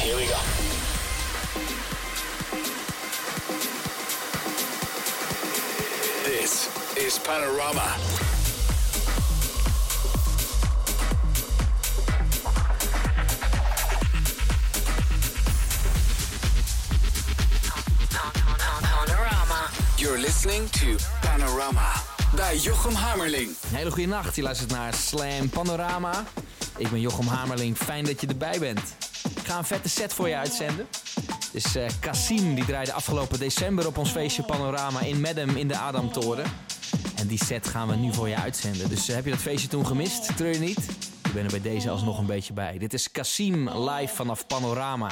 Here we go. This is Panorama. Panorama. You're listening to Panorama bij Jochem Hamerling. Een hele goede nacht. Je luistert naar Slam Panorama. Ik ben Jochem Hamerling. Fijn dat je erbij bent. Ga een vette set voor je uitzenden. Dus eh Cassim die draaide afgelopen december op ons feestje Panorama in Medem in de Adamtoren. En die set gaan we nu voor je uitzenden. Dus eh, heb je dat feestje toen gemist? Treur je niet? Ik ben er bij deze alsnog een beetje bij. Dit is Cassim live vanaf Panorama.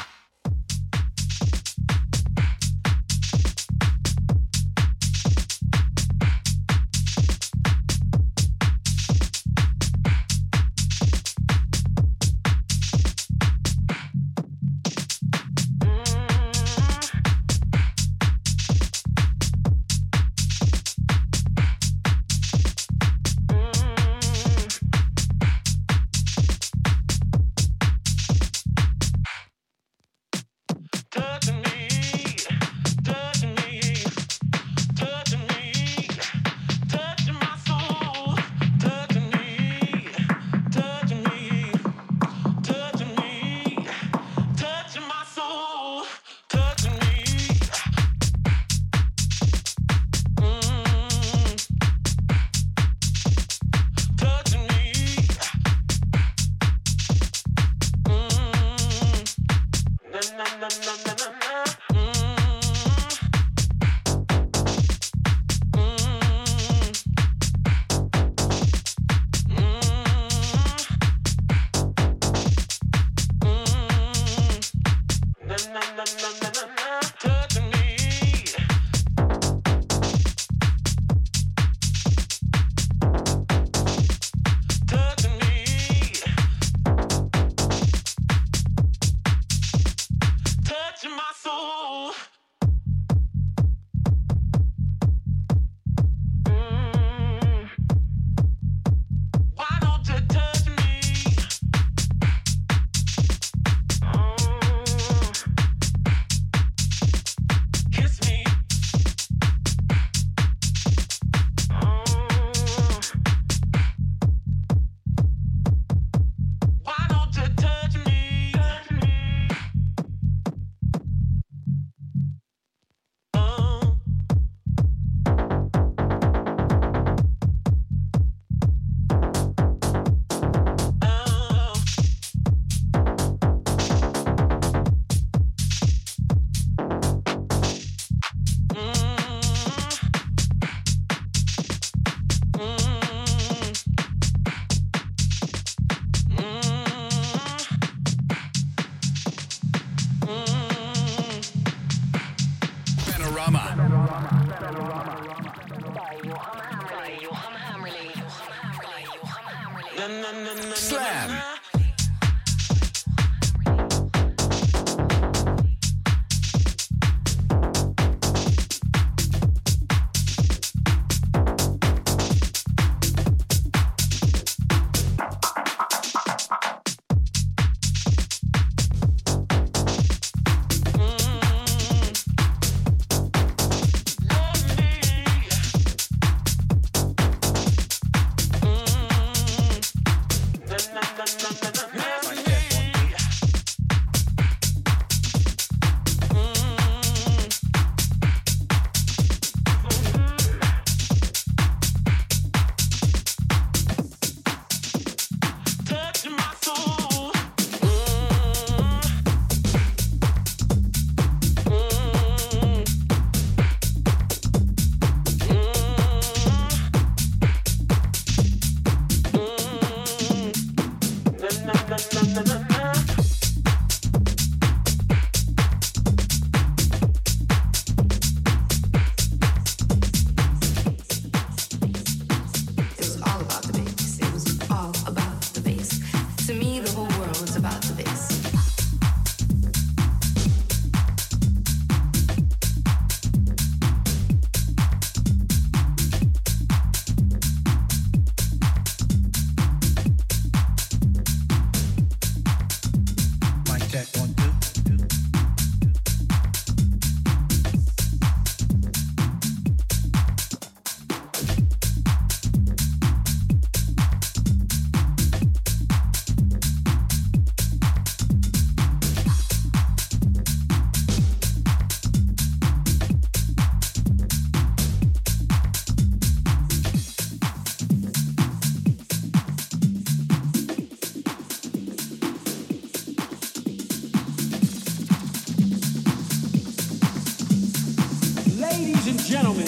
Ladies and gentlemen,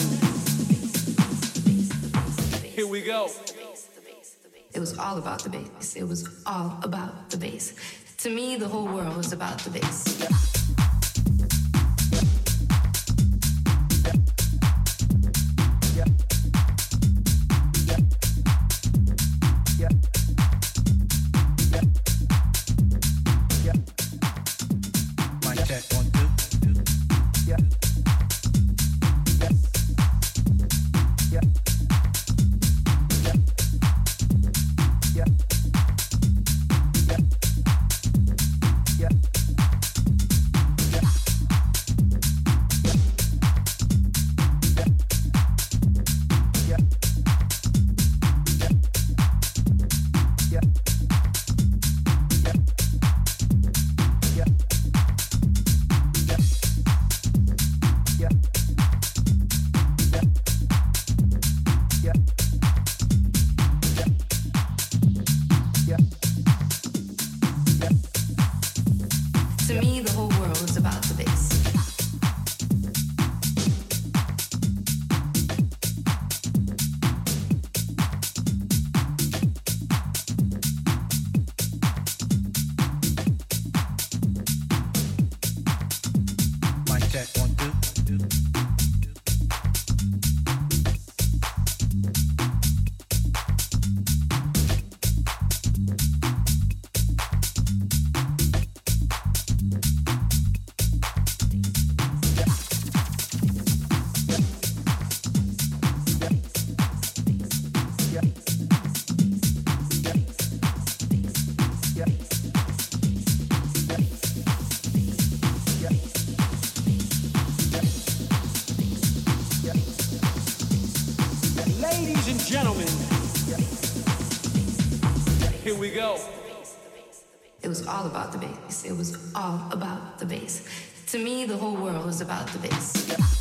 here we go. It was all about the bass. It was all about the bass. To me, the whole world was about the bass. About the bass. It was all about the bass. To me, the whole world was about the bass.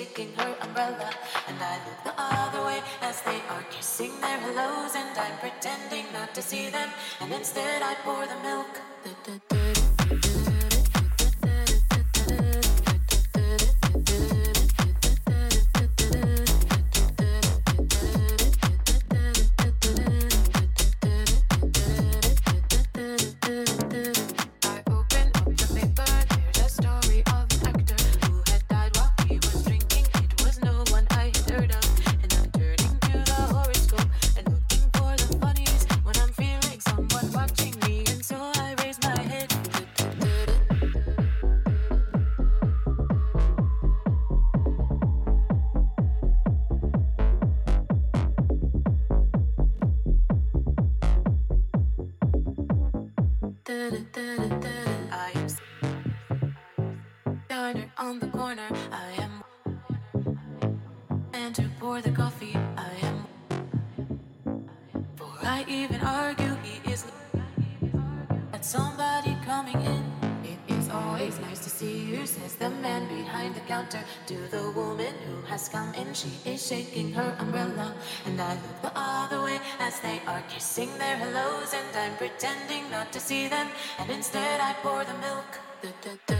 taking her umbrella, and I look the other way as they are kissing their hellos, and I'm pretending not to see them, and instead I pour the milk. she is shaking her umbrella. And I look the other way as they are kissing their hellos, and I'm pretending not to see them. And instead, I pour the milk.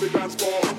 the dance floor.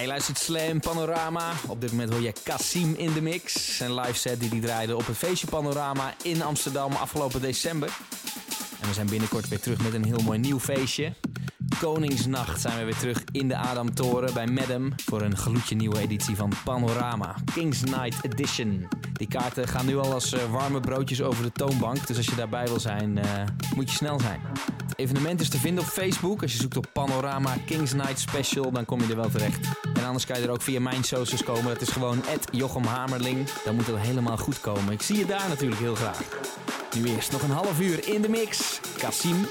Ja, luistert Slam Panorama. Op dit moment hoor je Cassim in de mix. Zijn live set die hij draaide op het feestje Panorama in Amsterdam afgelopen december. En we zijn binnenkort weer terug met een heel mooi nieuw feestje. Koningsnacht zijn we weer terug in de Adamtoren bij Madam voor een gloedje nieuwe editie van Panorama. Kings Night Edition. Die kaarten gaan nu al als eh, warme broodjes over de toonbank. Dus als je daarbij wil zijn, eh, moet je snel zijn. Het evenement is te vinden op Facebook. Als je zoekt op Panorama Kings Night Special, dan kom je er wel terecht. Anders kan je er ook via mijn socials komen. Dat is gewoon Jochem Hamerling. Dan moet het helemaal goed komen. Ik zie je daar natuurlijk heel graag. Nu eerst nog een half uur in de mix. Cassim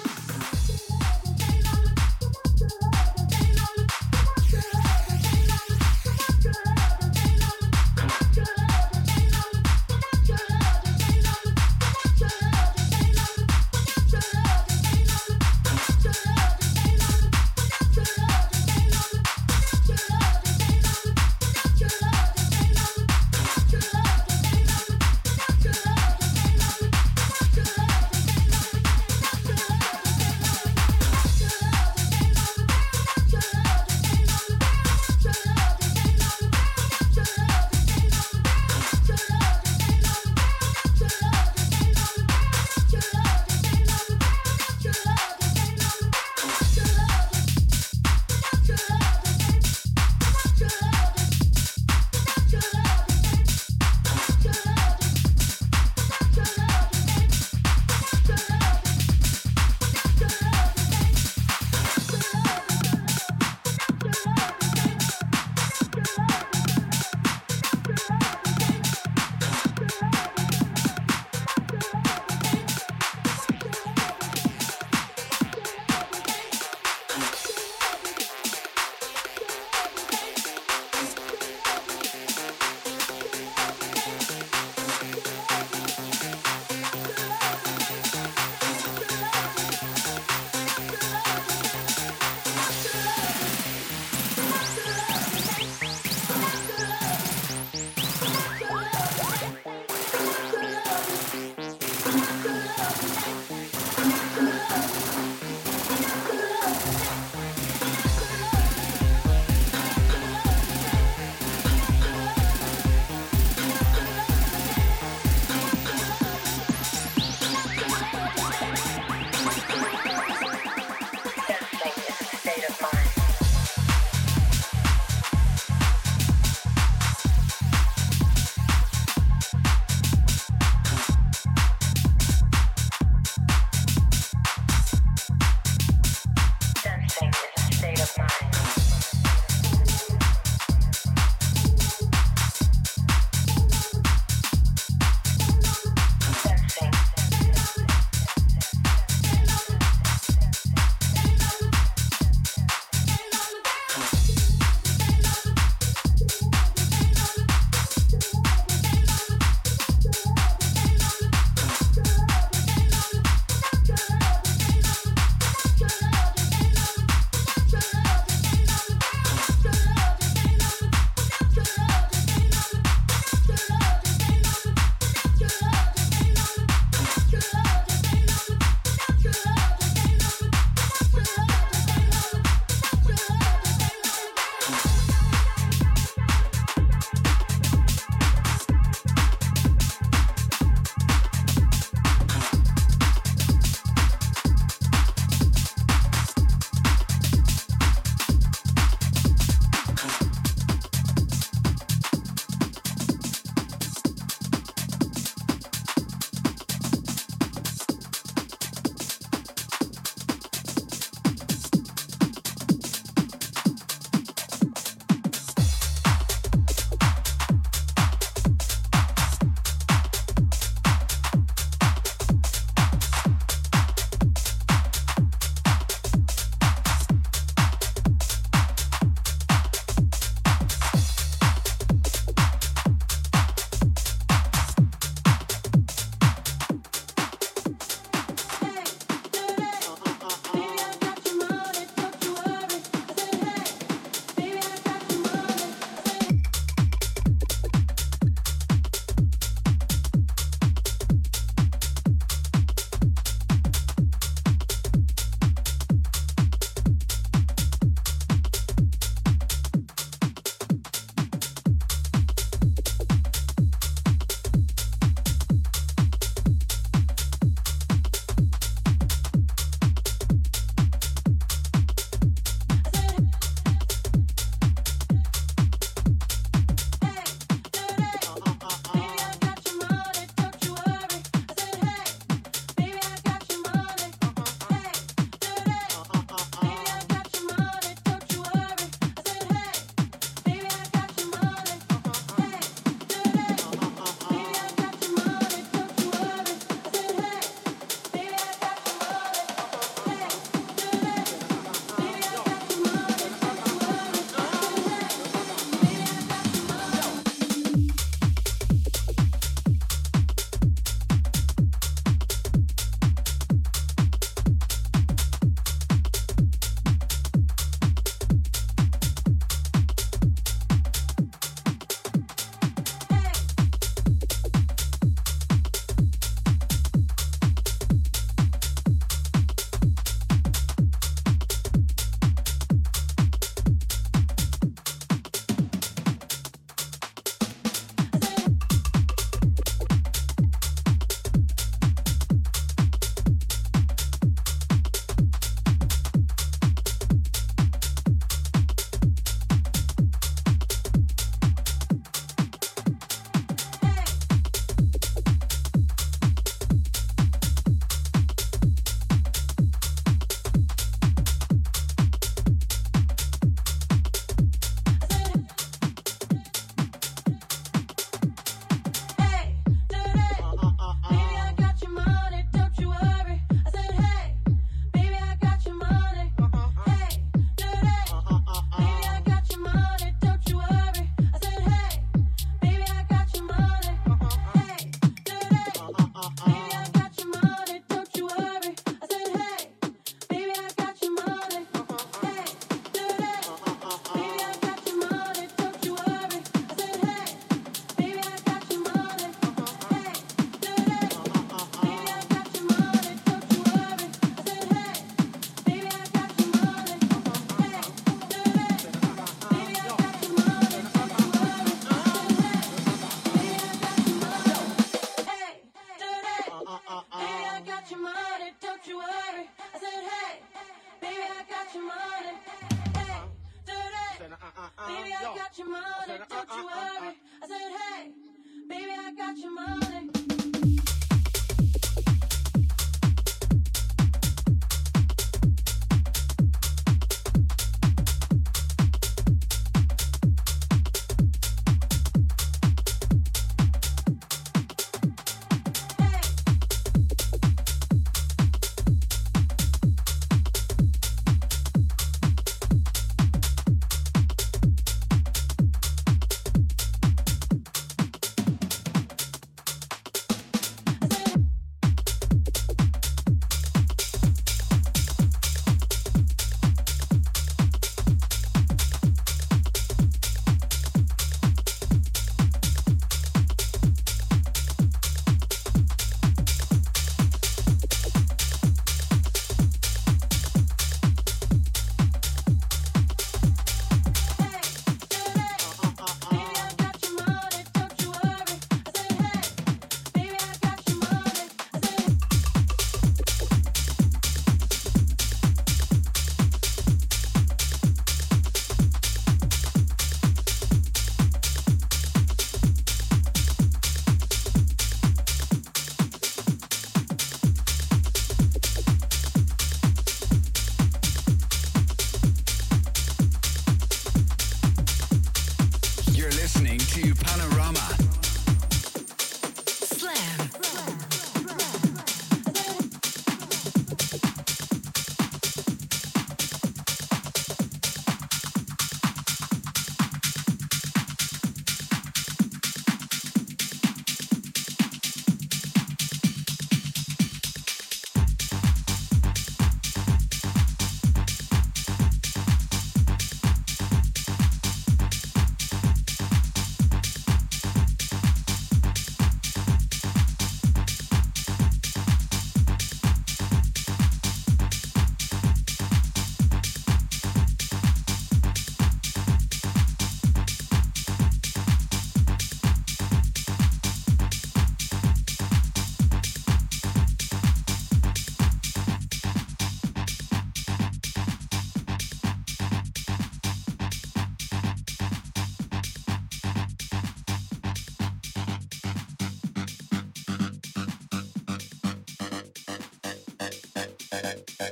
Thank.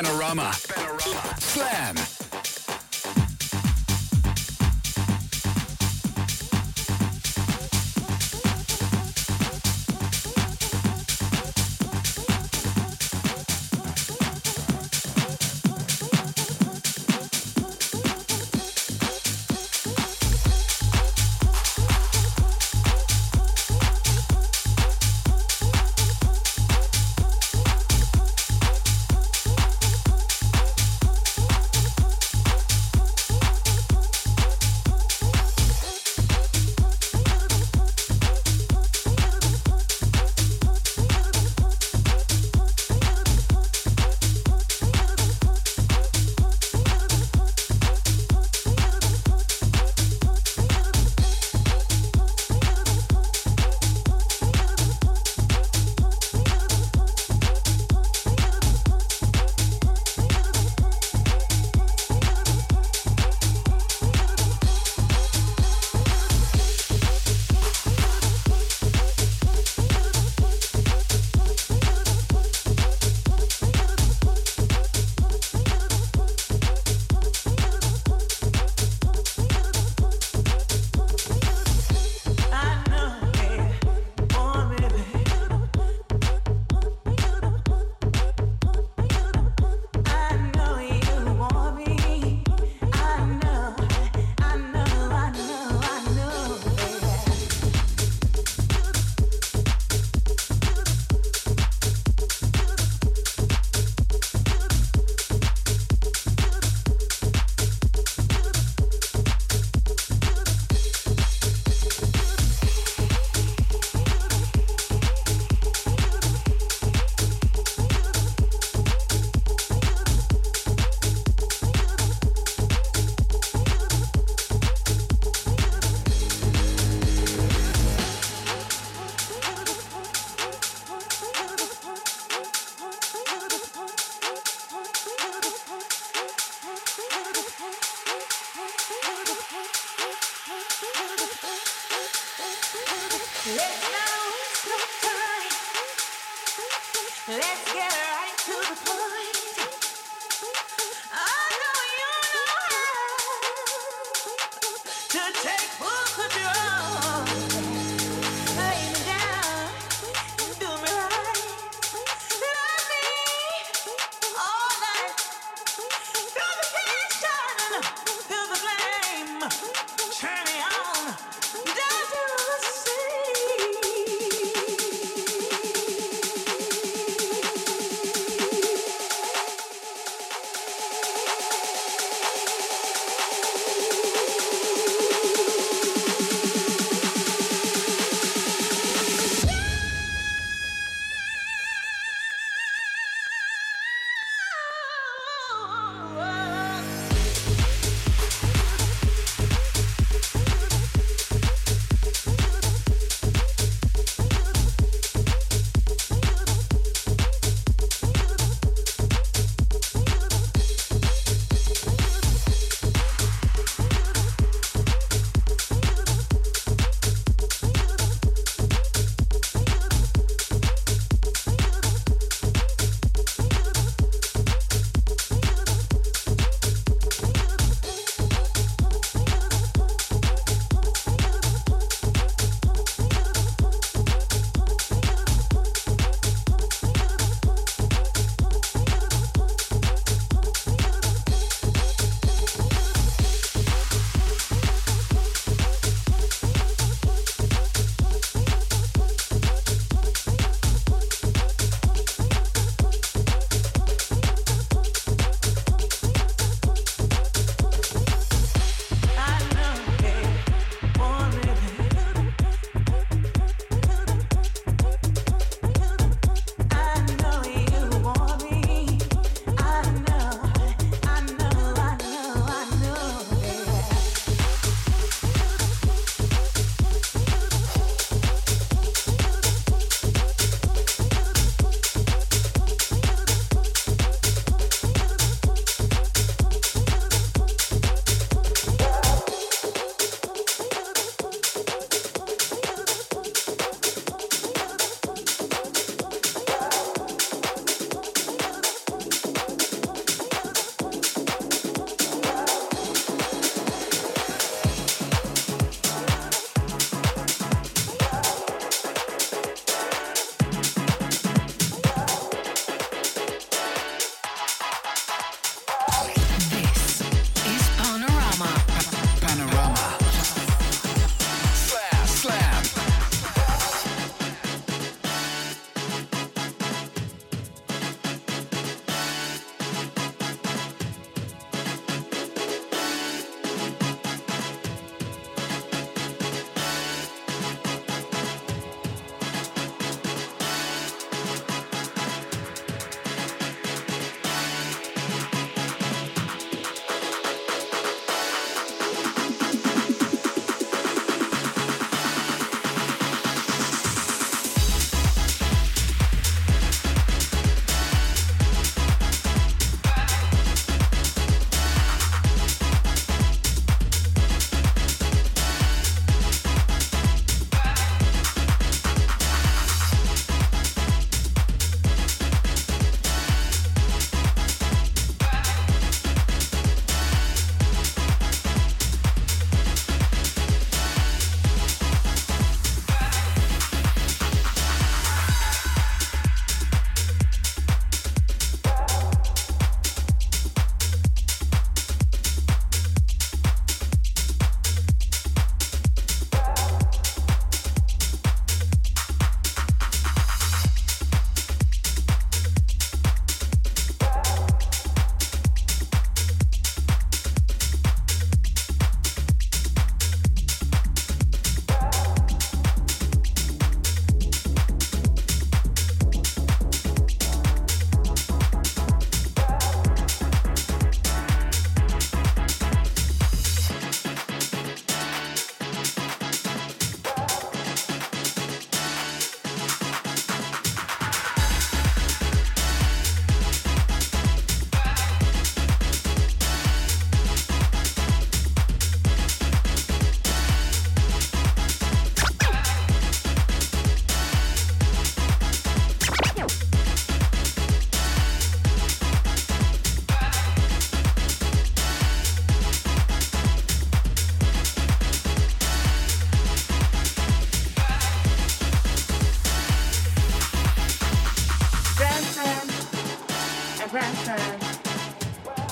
Is Panorama. Slam.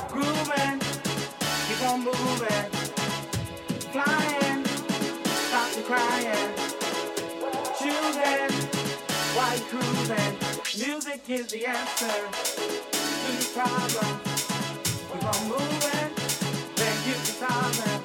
Grooving, keep on moving, flying, stop the crying, you're. Music is the answer to your problem. Keep on moving, then you can solve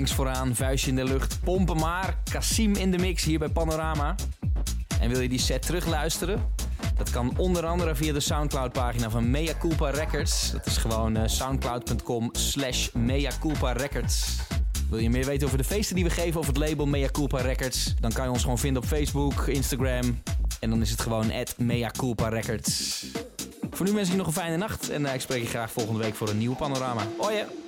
links vooraan, vuistje in de lucht, pompen maar. Kasim in de mix hier bij Panorama. En wil je die set terugluisteren? Dat kan onder andere via de Soundcloud pagina van Mea Culpa Records. Dat is gewoon eh, soundcloud.com slash Mea Culpa Records. Wil je meer weten over de feesten die we geven of het label Mea Culpa Records? Dan kan je ons gewoon vinden op Facebook, Instagram. En dan is het gewoon at Mea Culpa Records. Voor nu wens ik je nog een fijne nacht. En eh, ik spreek je graag volgende week voor een nieuwe panorama. Hoi!